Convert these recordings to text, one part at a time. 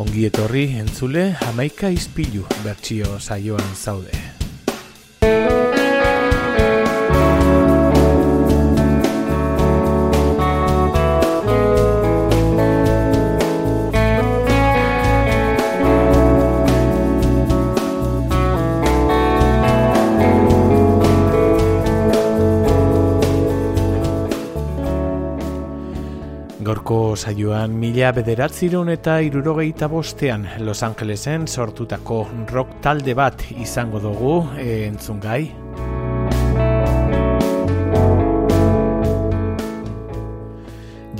Ongi etorri entzule hamaika izpilu bertsio saioan zaude. Saioan mila bederatziron eta irurogeita bostean Los Angelesen sortutako rock talde bat izango dugu e, entzun gai.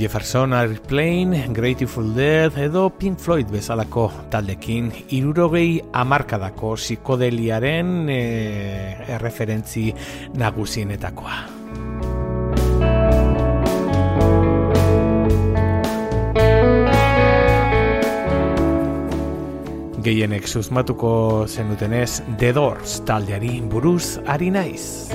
Jefferson Airplane, Grateful Dead edo Pink Floyd bezalako taldekin irurogei amarkadako psikodeliaren e, erreferentzi nagusienetakoa. Gehienek susmatuko zenutenez The Doors taldeari buruz ari naiz.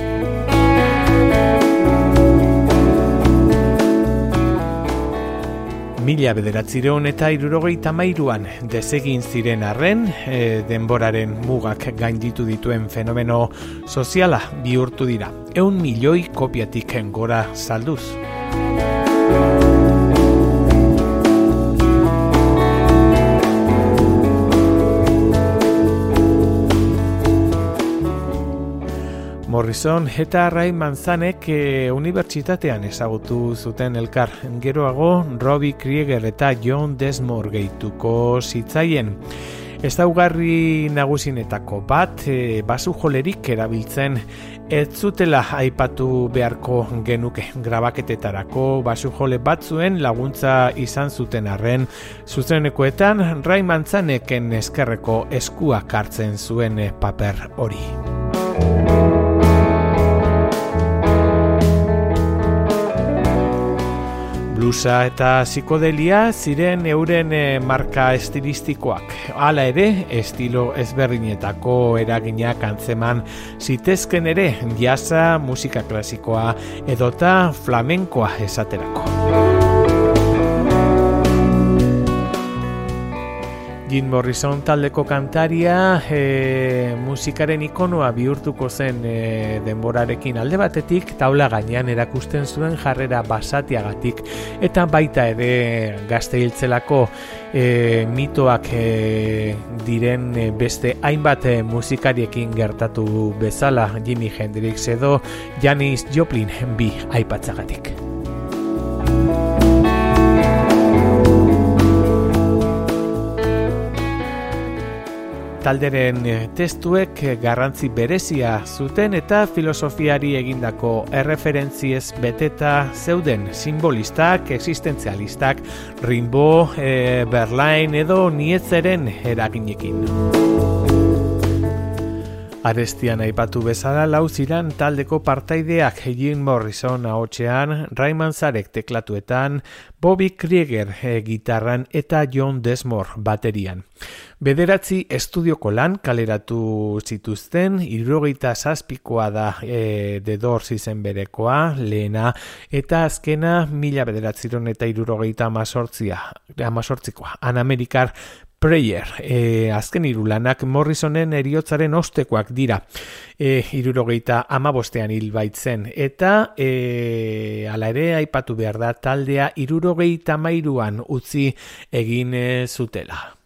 Mila bederatzireon eta irurogeita mairuan desegin ziren arren, e, denboraren mugak gainditu dituen fenomeno soziala bihurtu dira. Eun milioi kopiatik gora salduz. Morrison eta Ray Manzanek e, unibertsitatean ezagutu zuten elkar. Geroago, Robbie Krieger eta John Desmore gehituko zitzaien. Ez daugarri nagusinetako bat, e, basu jolerik erabiltzen ez zutela aipatu beharko genuke grabaketetarako basu jole batzuen laguntza izan zuten arren zuzenekoetan Ray Manzaneken eskerreko eskuak hartzen zuen paper hori. Blusa eta psikodelia ziren euren eh, marka estilistikoak. Hala ere, estilo ezberdinetako eraginak antzeman zitezken ere jasa, musika klasikoa edota flamenkoa esaterako. Jim Morrison taldeko kantaria e, musikaren ikonoa bihurtuko zen e, denborarekin. Alde batetik taula gainean erakusten zuen jarrera basatiagatik. Eta baita ere gazte hiltzelako e, mitoak e, diren beste hainbat musikariekin gertatu bezala. Jimi Hendrix edo Janis Joplin bi aipatzagatik. Talderen eh, testuek eh, garrantzi berezia zuten eta filosofiari egindako erreferentziez beteta zeuden simbolistak, existentzialistak, Rimbo, e, Berlain edo Nietzeren eraginekin. Arestian aipatu bezala lau ziran taldeko partaideak Jim Morrison ahotsean, Rayman Zarek teklatuetan, Bobby Krieger e, gitarran eta John Desmore baterian. Bederatzi estudioko lan kaleratu zituzten, irrogeita zazpikoa da e, The Doors izen berekoa, lehena, eta azkena mila bederatziron eta irrogeita amazortzia, amazortzikoa, Anamerikar Prayer, e, azken irulanak Morrisonen eriotzaren ostekoak dira, e, irurogeita amabostean hil baitzen, eta e, ala ere aipatu behar da taldea irurogeita mairuan utzi egin e, zutela.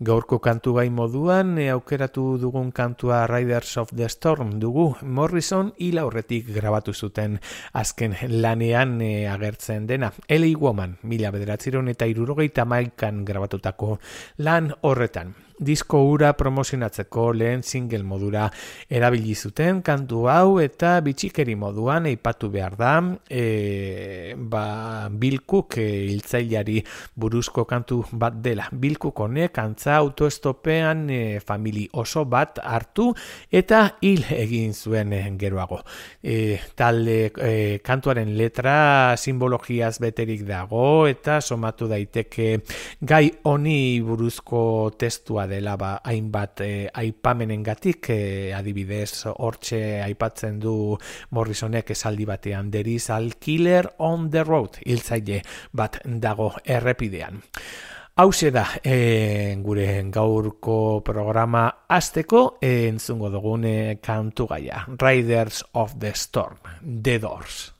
Gaurko kantu gai moduan, e, aukeratu dugun kantua Riders of the Storm dugu. Morrison hil aurretik grabatu zuten. Azken lanean e, agertzen dena. Eli Woman, mila bederatziron eta irurogeita maikan grabatutako lan horretan disko ura promozionatzeko lehen single modura erabili zuten kantu hau eta bitxikeri moduan eipatu behar da e, ba, bilkuk e, iltzailari buruzko kantu bat dela. Bilkuk honek antza autoestopean e, famili oso bat hartu eta hil egin zuen geroago. E, talde e, kantuaren letra simbologiaz beterik dago eta somatu daiteke gai honi buruzko testua dela ba, hainbat e, aipamenengatik e, adibidez hortxe aipatzen du Morrisonek esaldi batean there al killer on the road hiltzaile bat dago errepidean Hau da, e, gure gaurko programa azteko e, entzungo dugune kantu gaia. Riders of the Storm, The Doors.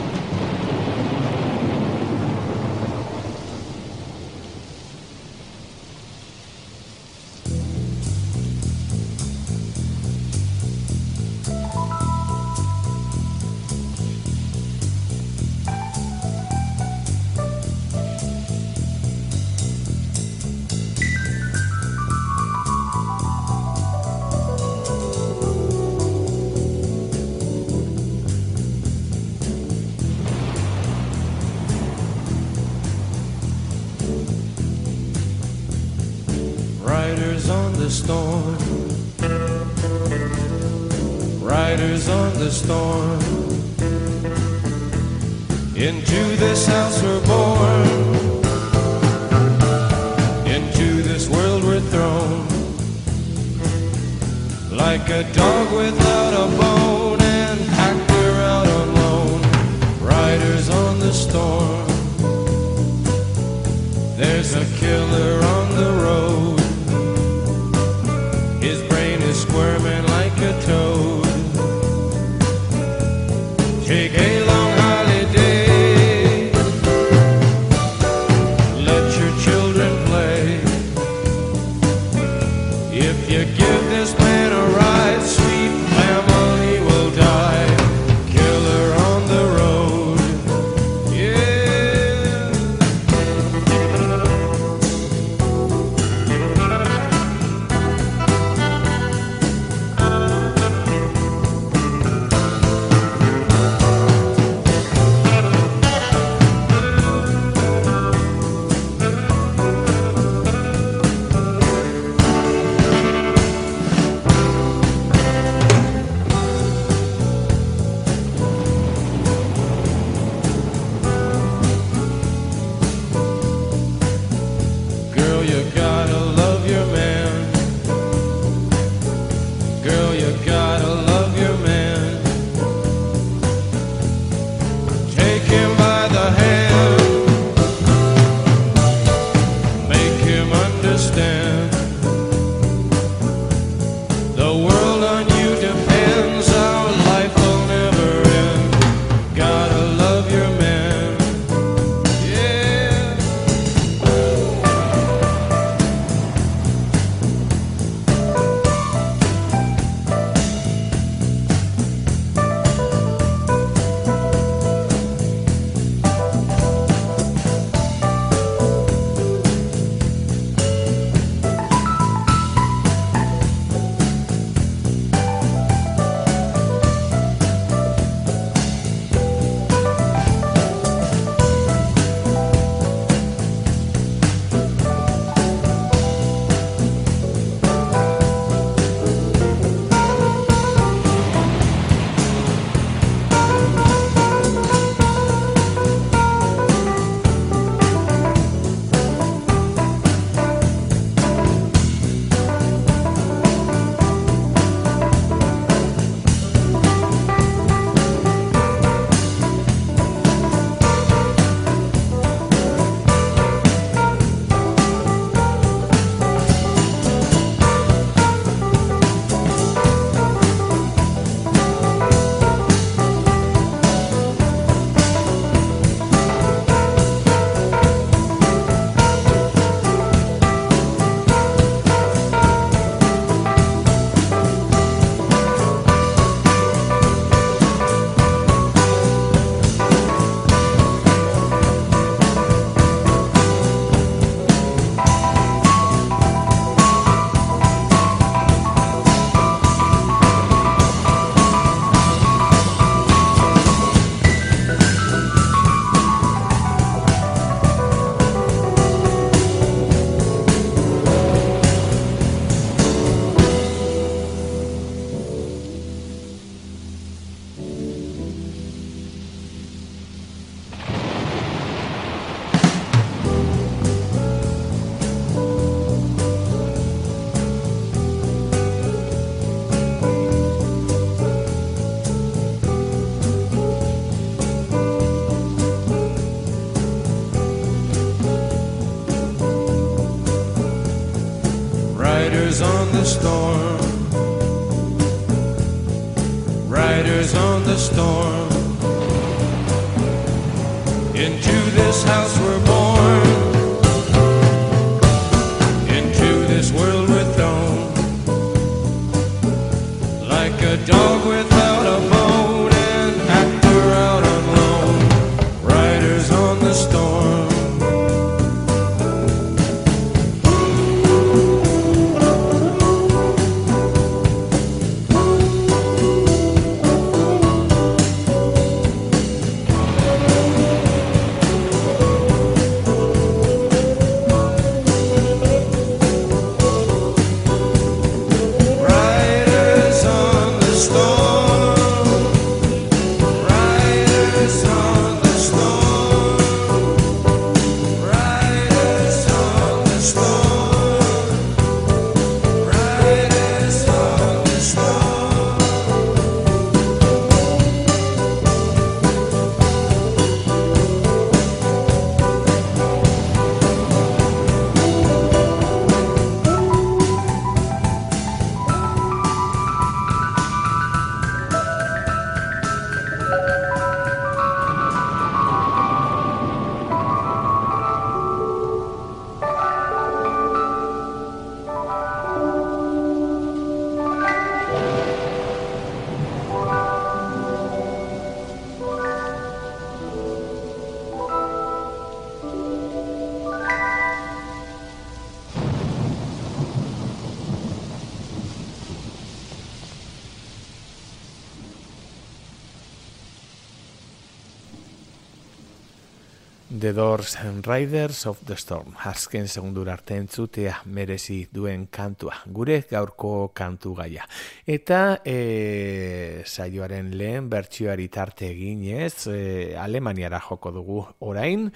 storm. Into this house we're born. Into this world we're thrown. Like a dog without a bone, and packed we're out alone. Riders on the storm. Doors and Riders of the Storm. Azken segundura arte entzutea merezi duen kantua. Gure gaurko kantu gaia. Eta e, saioaren lehen bertsioari tarte eginez, e, Alemaniara joko dugu orain,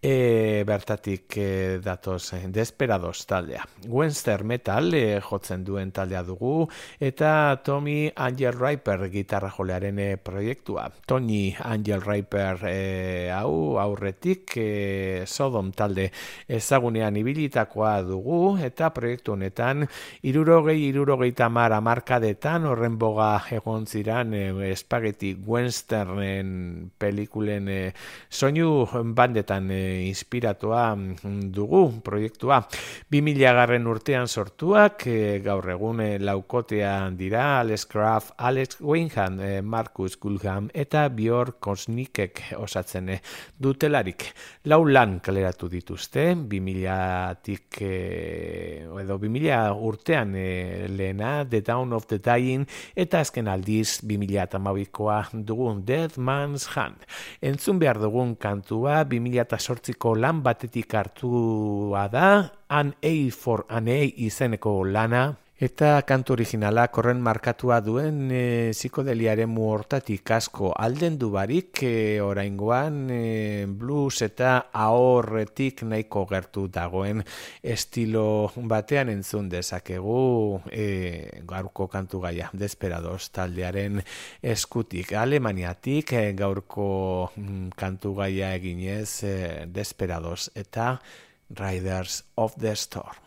e, bertatik e, datoz e, Desperados taldea. Wenster Metal e, jotzen duen taldea dugu eta Tommy Angel Riper gitarra jolearen e, proiektua. Tony Angel Riper e, hau aurretik e, Sodom talde ezagunean ibilitakoa dugu eta proiektu honetan irurogei irurogei tamar amarkadetan horren boga egon ziran e, espageti Westernen pelikulen e, soinu bandetan e, inspiratua mm, dugu proiektua. 2000 garren urtean sortuak, e, gaur egun e, laukotean dira Alex Kraft, Alex Weinhan, e, Marcus Gulham eta Björn Kosnikek osatzen dutelarik. Lau lan kaleratu dituzte, 2000-tik e, edo 2000 urtean lehena The Down of the Dying eta azken aldiz 2008koa dugun Dead Man's Hand. Entzun behar dugun kantua 2008ko lan batetik hartua da, An A for An A izeneko lana, Eta kantu originala korren markatua duen e, psikodeliaren hortatik asko alden du barik e, oraingoan e, blues eta ahorretik nahiko gertu dagoen estilo batean entzun dezakegu e, gaurko kantu gaia Desperados taldearen eskutik Alemaniatik e, gaurko mm, kantu gaia eginez e, Desperados eta Riders of the Storm.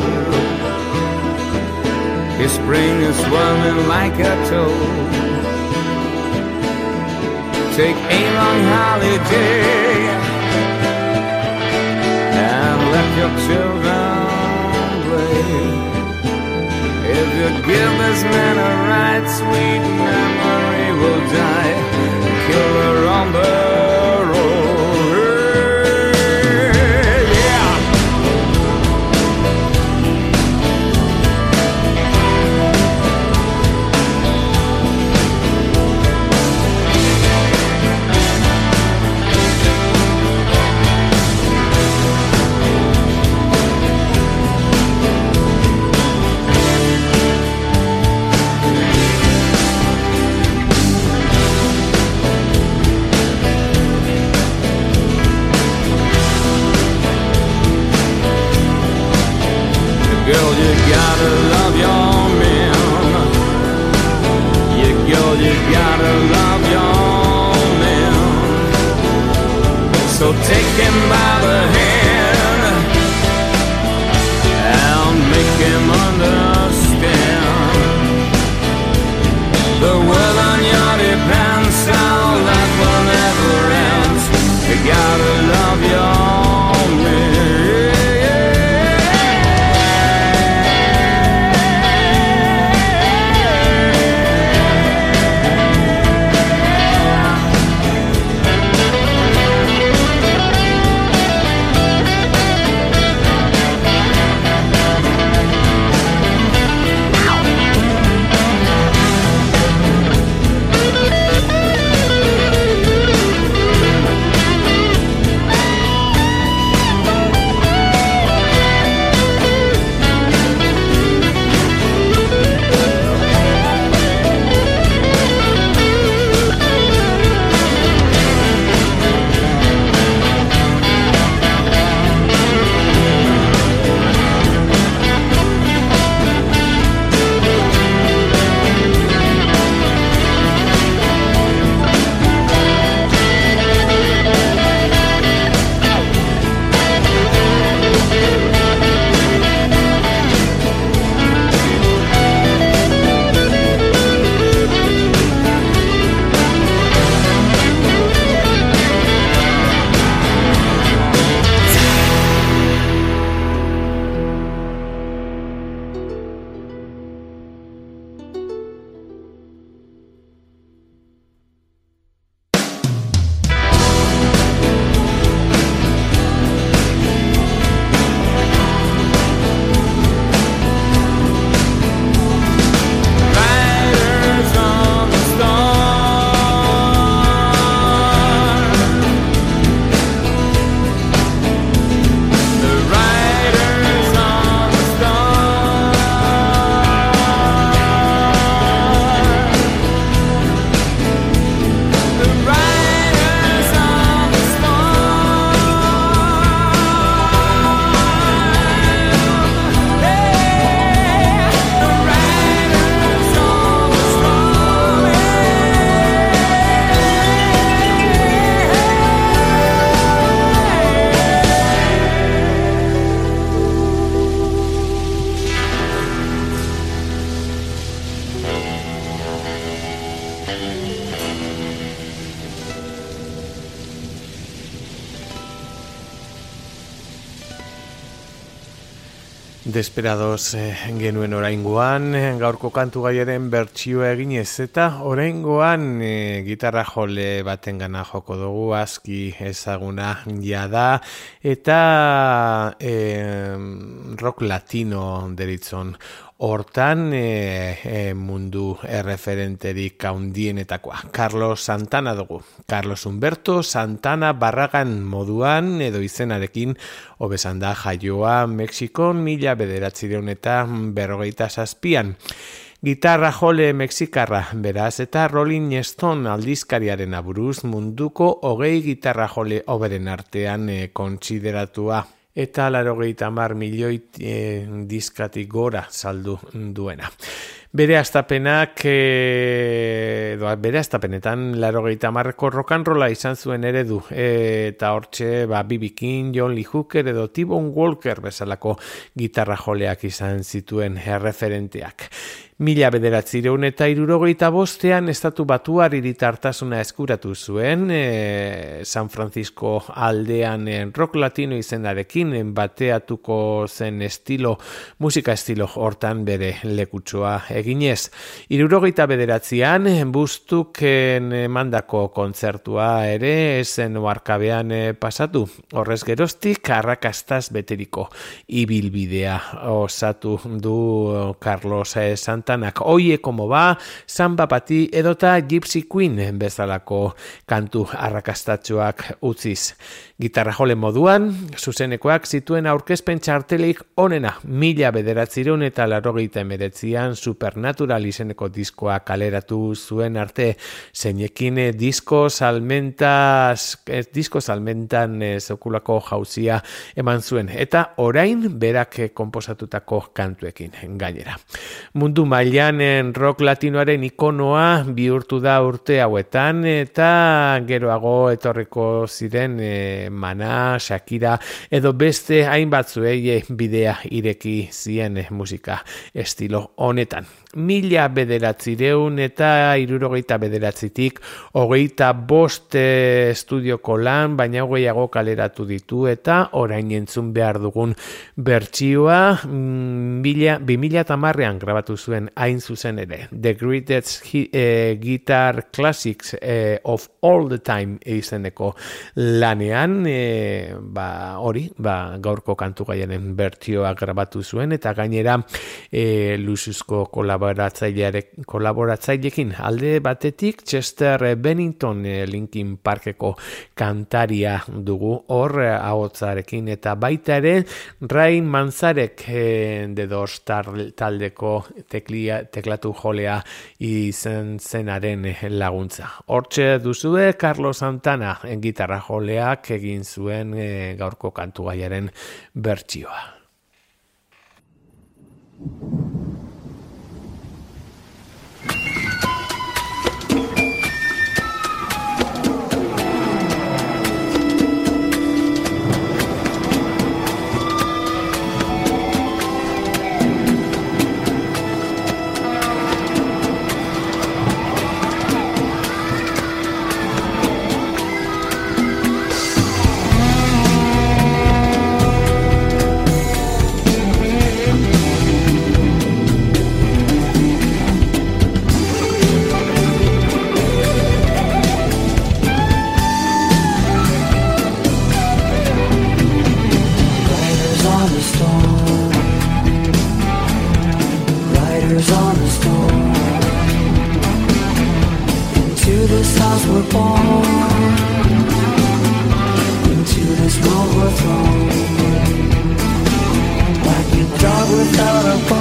Spring is swelling like a toad. Take a long holiday and let your children play. If you give this man a Desperados eh, genuen oraingoan, gaurko kantu gaiaren bertsioa eginez eta oraingoan eh, gitarra jole baten gana joko dugu aski ezaguna jada eta eh, rock latino deritzon Hortan e, e, mundu erreferenterik haundienetakoa. Carlos Santana dugu. Carlos Humberto Santana barragan moduan edo izenarekin obesan da jaioa Mexikon mila bederatzireun eta berrogeita zazpian. Gitarra jole mexikarra, beraz, eta Rolling Stone aldizkariaren aburuz munduko hogei gitarra jole oberen artean e, kontsideratua eta laro mar milioi e, diskatik gora saldu duena. bere astapenak e, doa, bere astapenetan laro gehieta marreko rokanrola izan zuen eredu e, eta hortxe ba, Bibi King, John Lee Hooker edo T-Bone Walker bezalako gitarra joleak izan zituen erreferenteak. Mila bederatzireun eta irurogeita bostean estatu batuar iritartasuna eskuratu zuen e, San Francisco aldean en rock latino izendarekin bateatuko zen estilo, musika estilo hortan bere lekutsua eginez. Irurogeita bederatzean bustuken mandako kontzertua ere esen oarkabean e, pasatu. Horrez geroztik arrakastaz beteriko ibilbidea osatu du Carlos e, Santa Santanak, oie como ba, Samba Pati edota Gypsy Queen bezalako kantu arrakastatxoak utziz. Gitarra jole moduan, zuzenekoak zituen aurkezpen txartelik onena, mila bederatzireun eta larrogeita emeretzian Supernatural izeneko diskoa kaleratu zuen arte, zeinekin eh, disko salmentas, eh, disko salmentan e, jauzia eman zuen, eta orain berak komposatutako kantuekin gainera. Mundu mailan rock latinoaren ikonoa bihurtu da urte hauetan, eta geroago etorriko ziren Mana, Shakira edo beste hainbatzuei bidea ireki zien musika estilo honetan mila bederatzireun eta irurogeita bederatzitik hogeita bost eh, estudioko lan, baina hogeiago kaleratu ditu eta orain entzun behar dugun bertsioa mm, bi mila tamarrean grabatu zuen hain zuzen ere. The Greatest eh, Guitar Classics eh, of All the Time izeneko lanean ba, hori, ba, gaurko kantu gaiaren bertsioa grabatu zuen eta gainera e, lusuzko kolab kolaboratzailekin alde batetik Chester Bennington eh, Linkin Parkeko kantaria dugu hor eh, ahotzarekin eta baita ere Rain Manzarek eh, de dos taldeko teklia, teklatu jolea izen zenaren laguntza. Hortxe duzue Carlos Santana gitarra joleak egin zuen gaurko kantu gaiaren bertsioa. this house we're born. Into this world we're thrown. Like a dog without a bone.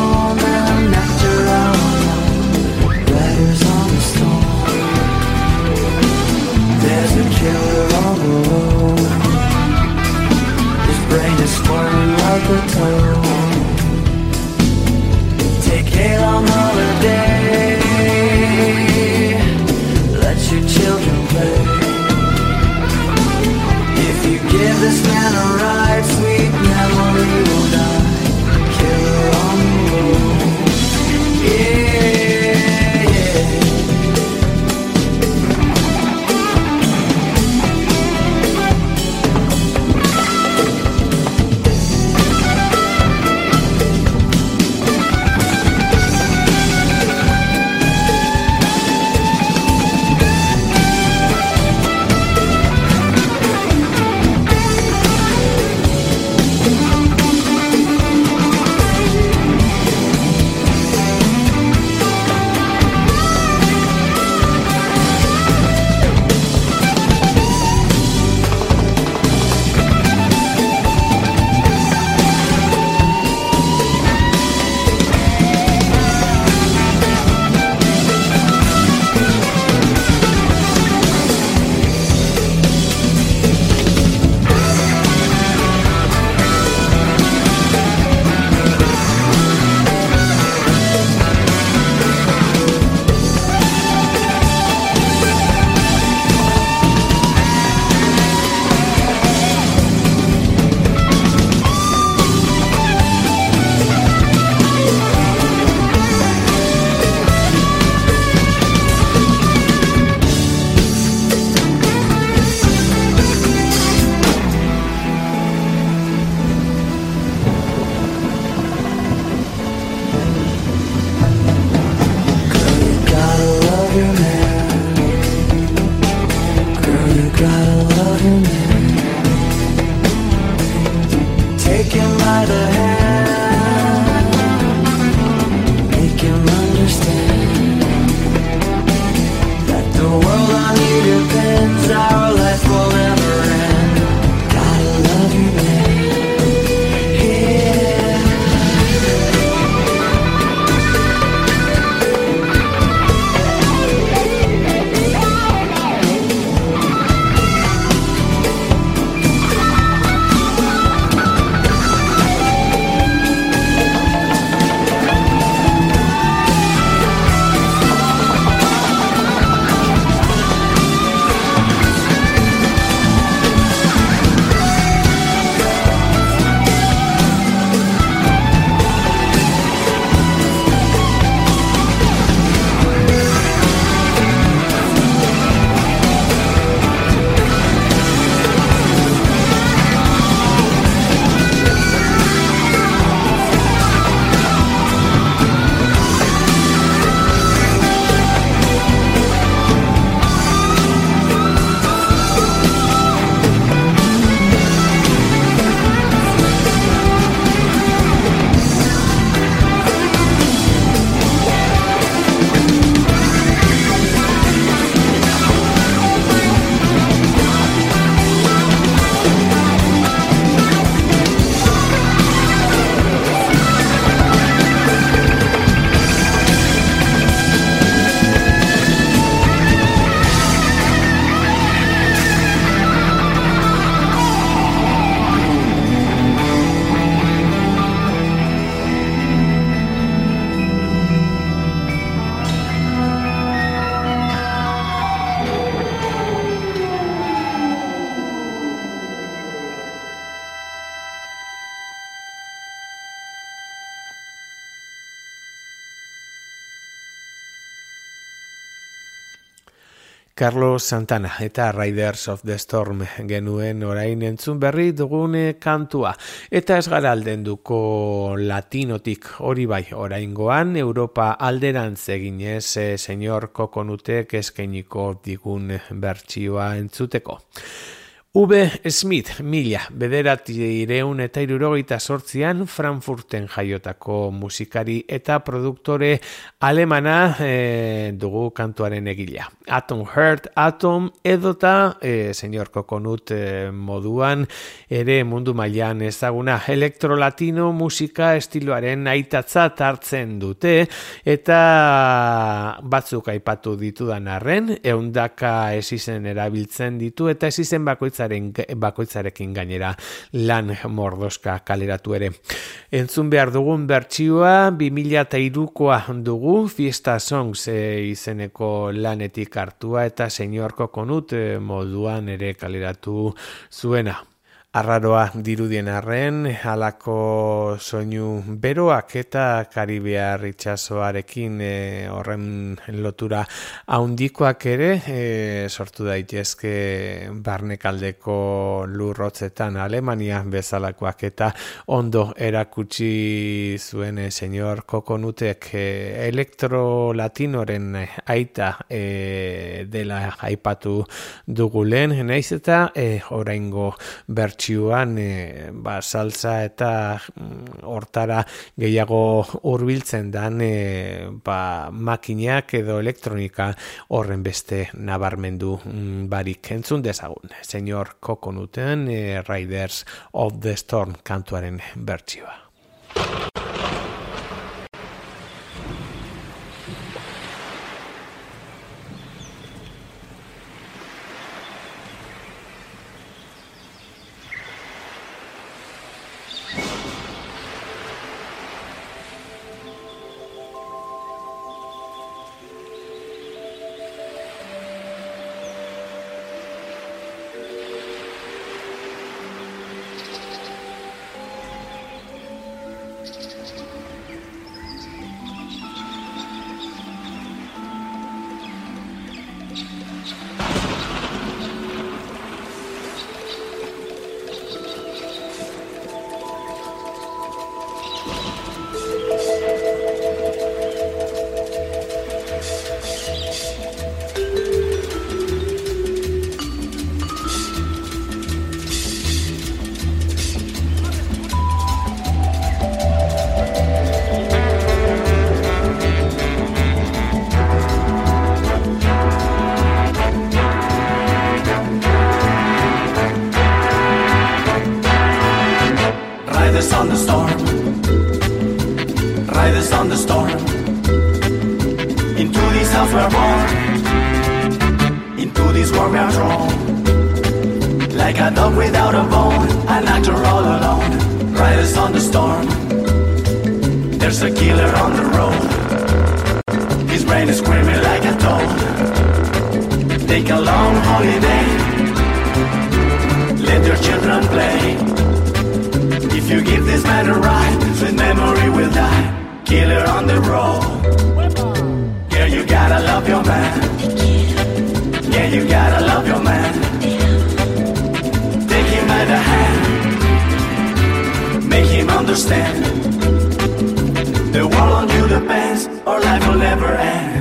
Carlos Santana eta Riders of the Storm genuen orain entzun berri dugune kantua. Eta ez gara aldenduko latinotik hori bai oraingoan Europa alderantz eginez e, senyor kokonutek eskainiko digun bertsioa entzuteko. V. Smith, mila, bederati ireun eta irurogeita sortzian Frankfurten jaiotako musikari eta produktore alemana e, dugu kantuaren egila. Atom Heart, Atom edota, e, senyor Kokonut e, moduan, ere mundu mailan ezaguna elektrolatino musika estiloaren aitatza hartzen dute, eta batzuk aipatu ditudan arren, eundaka esizen erabiltzen ditu, eta esizen bakoitza bakoitzaren bakoitzarekin gainera lan mordoska kaleratu ere. Entzun behar dugun bertsioa 2003koa dugu Fiesta Songs e, izeneko lanetik hartua eta senyorko konut e, moduan ere kaleratu zuena. Arraroa dirudien arren, halako soinu beroak eta Karibiar itxasoarekin e, horren lotura haundikoak ere e, sortu daitezke barnekaldeko lurrotzetan Alemania bezalakoak eta ondo erakutsi zuen e, senyor kokonutek e, elektrolatinoren aita e, dela aipatu dugu lehen, naiz eta e, oraingo bert bertsioan e, ba, salsa eta mm, hortara gehiago hurbiltzen dan e, ba, makinak edo elektronika horren beste nabarmendu mm, barik entzun dezagun. Senyor Kokonuten e, Riders of the Storm kantuaren bertsioa. Like a dog without a bone, an actor all alone. Riders on the storm. There's a killer on the road. His brain is screaming like a toad. Take a long holiday. Let your children play. If you give this man a ride, sweet memory will die. Killer on the road. Yeah, you gotta love your man. Yeah, you gotta love your man. Understand. The world you depends, or life will never end.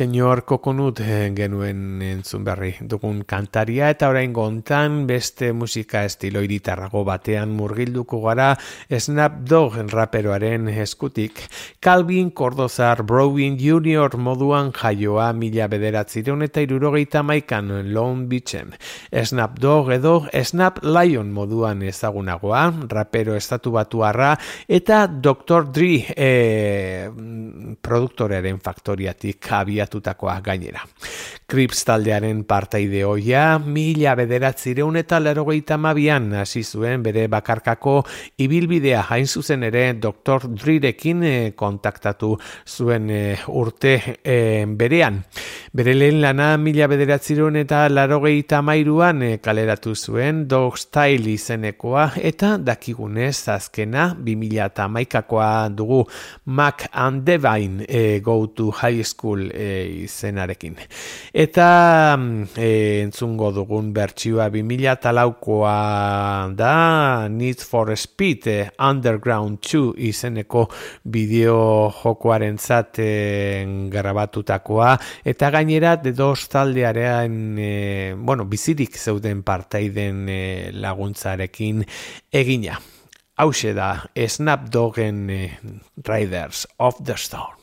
Senyor Kokonut eh, genuen entzun berri dugun kantaria eta orain gontan beste musika estilo iritarrago batean murgilduko gara Snap Dog raperoaren eskutik. Calvin Cordozar Browin Junior moduan jaioa mila bederatzireun eta irurogeita maikan Long Beachen. Snap Dog edo Snap Lion moduan ezagunagoa, rapero estatu batuarra eta Dr. Dre e, produktorearen faktoriatik abiatutakoa gainera. Crips taldearen partaide hoia, mila bederatzireun eta larogeita mabian hasi zuen bere bakarkako ibilbidea hain zuzen ere Dr. Drerekin e, kontaktatu zuen e, urte e, berean. Bere lehen lana mila bederatzireun eta larogeita mairuan kaleratu zuen Dog Style izenekoa eta dakigunez azkena 2000 eta maikakoa dugu Mac and Devine e, Go to High School e, izenarekin. Eta e, entzungo dugun bertsioa 2000 talaukoa da Need for Speed e, Underground 2 izeneko bideo jokoaren zaten grabatutakoa eta gainera de dos taldearean e, bueno, bizirik zeuden partaiden e, laguntzarekin egina. Hau da, Snapdogen e, Riders of the Storm.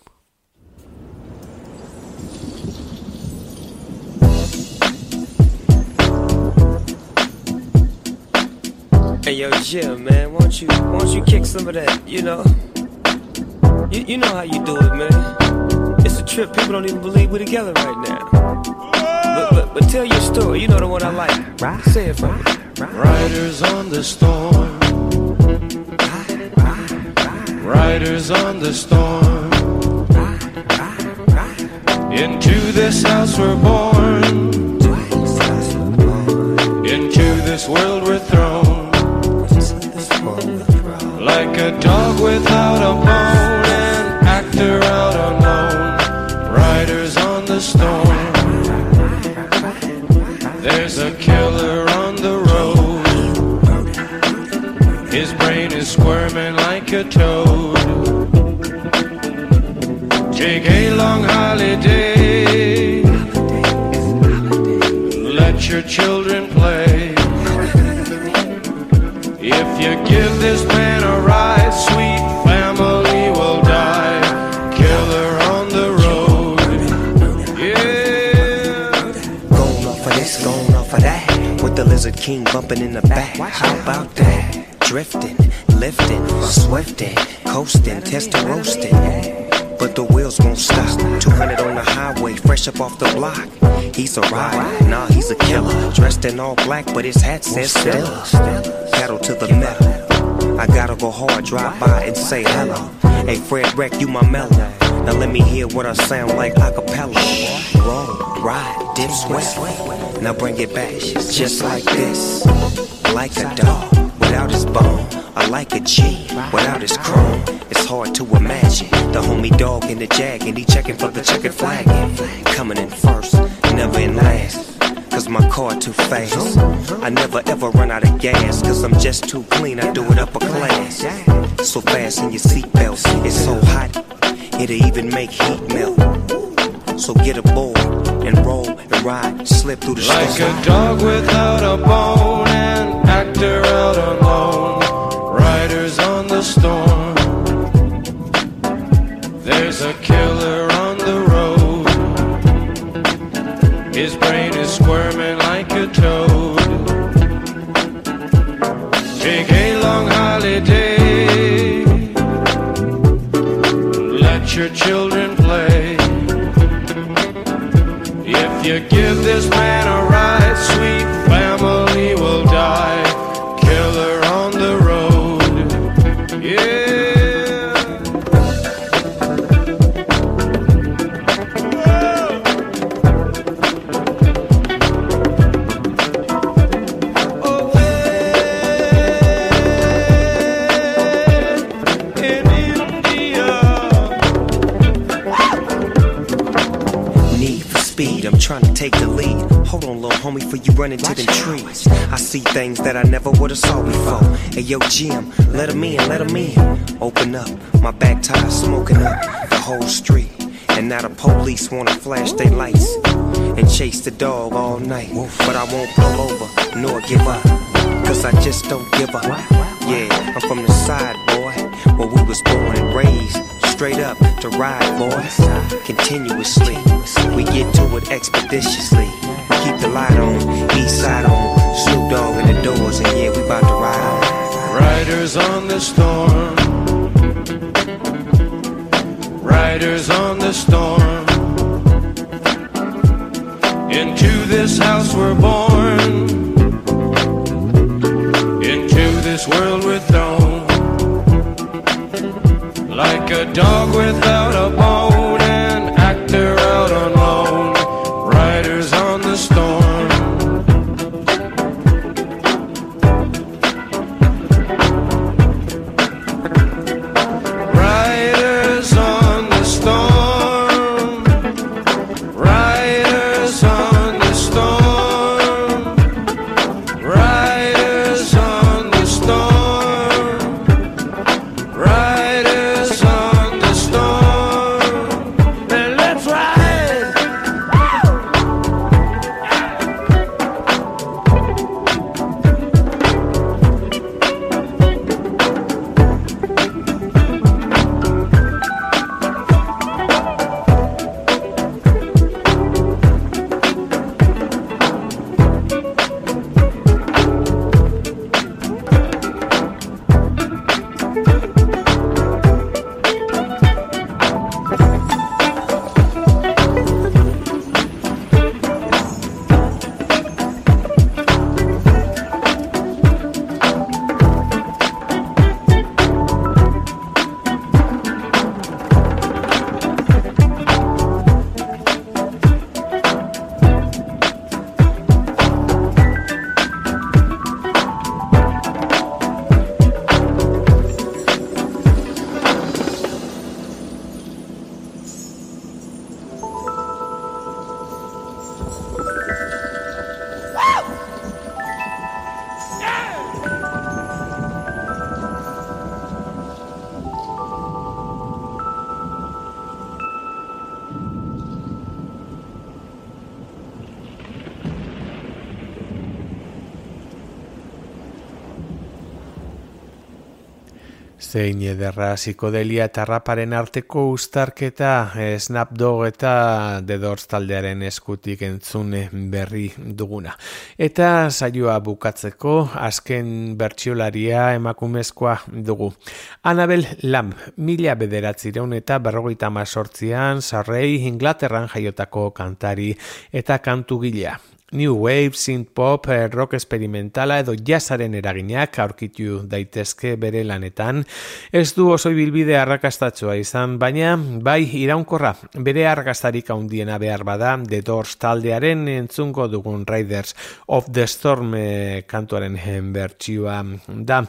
Hey yo, Jim, man, won't you won't you kick some of that? You know, you, you know how you do it, man. It's a trip. People don't even believe we're together right now. But, but, but tell your story. You know the one I like. Say it for me. Riders on the storm. Riders on the storm. Into this house we're born. Into this world we're thrown. Like a dog without a bone, an actor out alone. Riders on the storm. There's a killer on the road. His brain is squirming like a toad. Take a long holiday. Let your children play. If you give this man a ride, sweet family will die. Killer on the road. Yeah. Going off of this, going off of that. With the Lizard King bumping in the back. How about that? Drifting, lifting, swifting, coasting, testing, roasting. But the wheels won't stop. 200 on the highway, fresh up off the block. He's a ride, nah, he's a killer. Dressed in all black, but his hat says Stella. Pedal to the metal. I gotta go hard, drive by and say hello. Hey, Fred Wreck, you my mellow. Now let me hear what I sound like a cappella. Roll, ride, dip, sweat. Now bring it back, just like this. Like a dog without his bone. I like a G without his chrome. It's hard to imagine the homie dog in the jag and he checking for the checkered flag. Coming in first, never in last. Cause my car too fast. I never ever run out of gas. Cause I'm just too clean, I do it upper class. So fast in your seatbelt, it's so hot, it'll even make heat melt. So get a aboard and roll and ride, slip through the Like storm. a dog without a bone, an actor out alone. Riders on the storm. There's a killer your children play. If you give this man a run into them trees. I see things that I never would have saw before. Hey, yo, Jim, let 'em in, let 'em in. Open up, my back tire smoking up the whole street. And now the police wanna flash their lights and chase the dog all night. But I won't pull over nor give up, cause I just don't give up. Yeah, I'm from the side, boy, where we was born. Straight up to ride, boys, continuously. We get to it expeditiously. Keep the light on, east side on, Snoop Dogg in the doors, and yeah, we about to ride. Riders on the storm. Riders on the storm. Into this house we're born. Into this world we're thrown. Like a dog without a bone, Zein ederra psikodelia eta raparen arteko ustarketa eh, Snapdog eta The Doors taldearen eskutik entzune berri duguna. Eta saioa bukatzeko azken bertsiolaria emakumezkoa dugu. Anabel Lamb, mila bederatzireun eta berrogeita mazortzian, sarrei Inglaterran jaiotako kantari eta kantu gilea. New Wave, Synth Pop, rock experimentala edo jazzaren eraginak aurkitu daitezke bere lanetan. Ez du oso bilbide arrakastatzua izan, baina bai iraunkorra bere arrakastarik handiena behar bada The Doors taldearen entzungo dugun Riders of the Storm eh, kantuaren bertsioa da.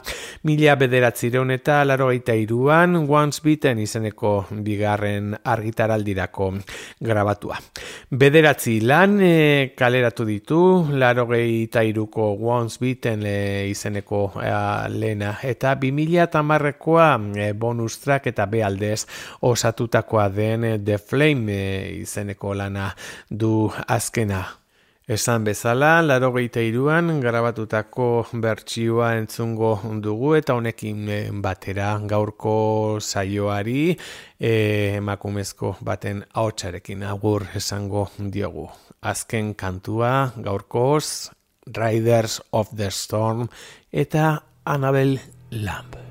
Mila bederatzireun eta laro gaita iruan Once Beaten izeneko bigarren argitaraldirako grabatua. Bederatzi lan e, kaleratu ditu, laro gehi iruko once biten e, izeneko e, lena. Eta 2000 tamarrekoa e, bonus track eta bealdez osatutakoa den The Flame e, izeneko lana du azkena. Esan bezala, laro gehieta iruan, garabatutako bertsioa entzungo dugu eta honekin eh, batera gaurko saioari e, emakumezko baten haotxarekin agur esango diogu. Azken kantua gaurkoz, Riders of the Storm eta Annabel Lamb.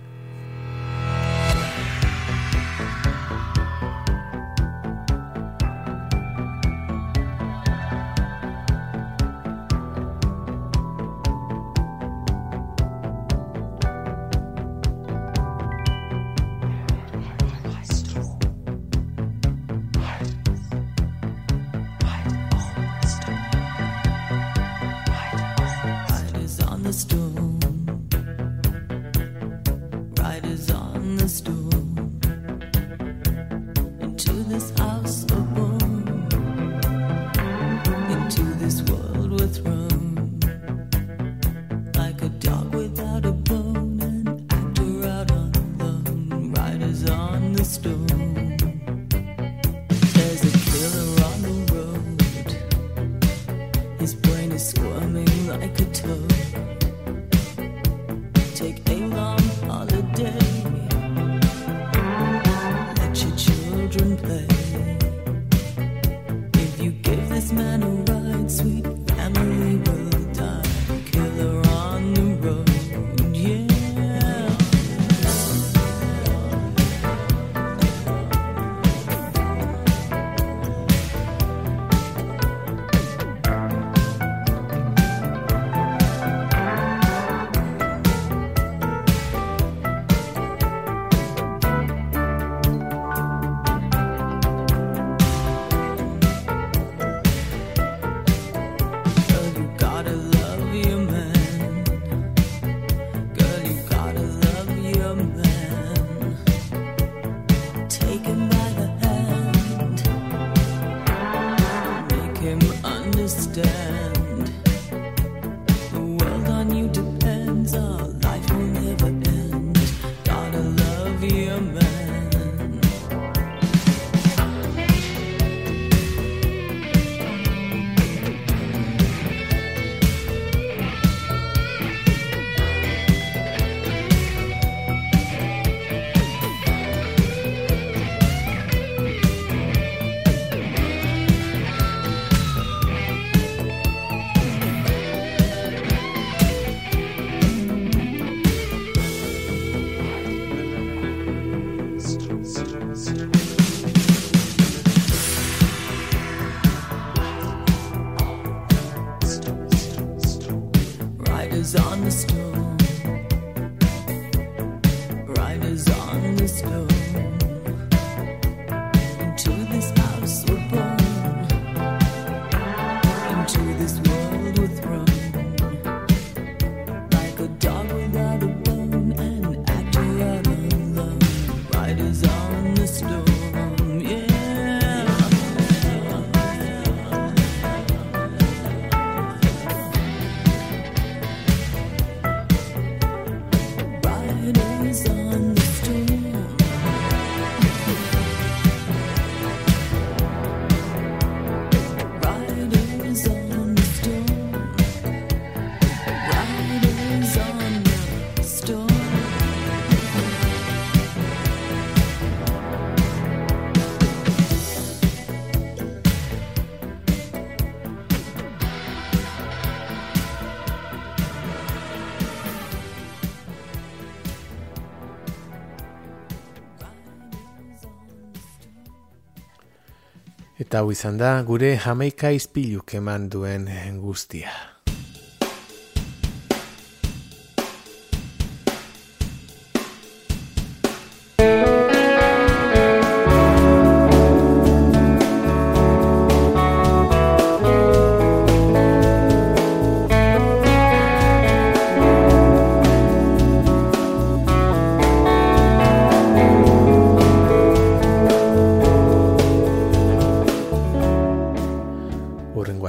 Hau izan da gure jameika izpiluk eman duen guztia.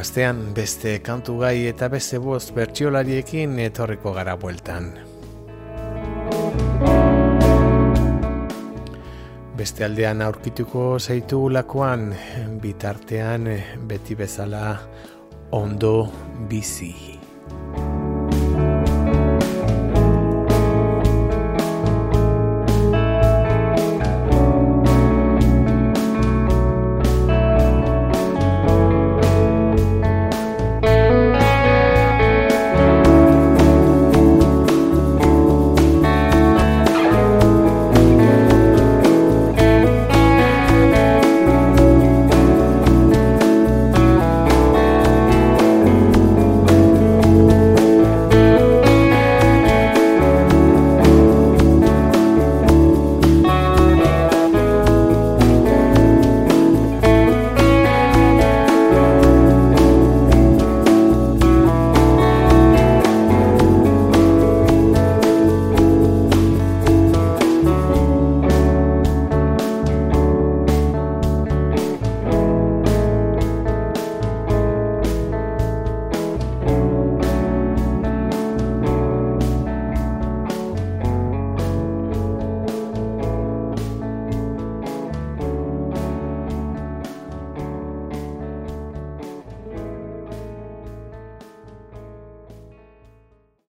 Astean beste kantu gai eta beste boz bertsiolariekin etorriko gara bueltan. Beste aldean aurkituko zeitu lakoan, bitartean beti bezala ondo bizi.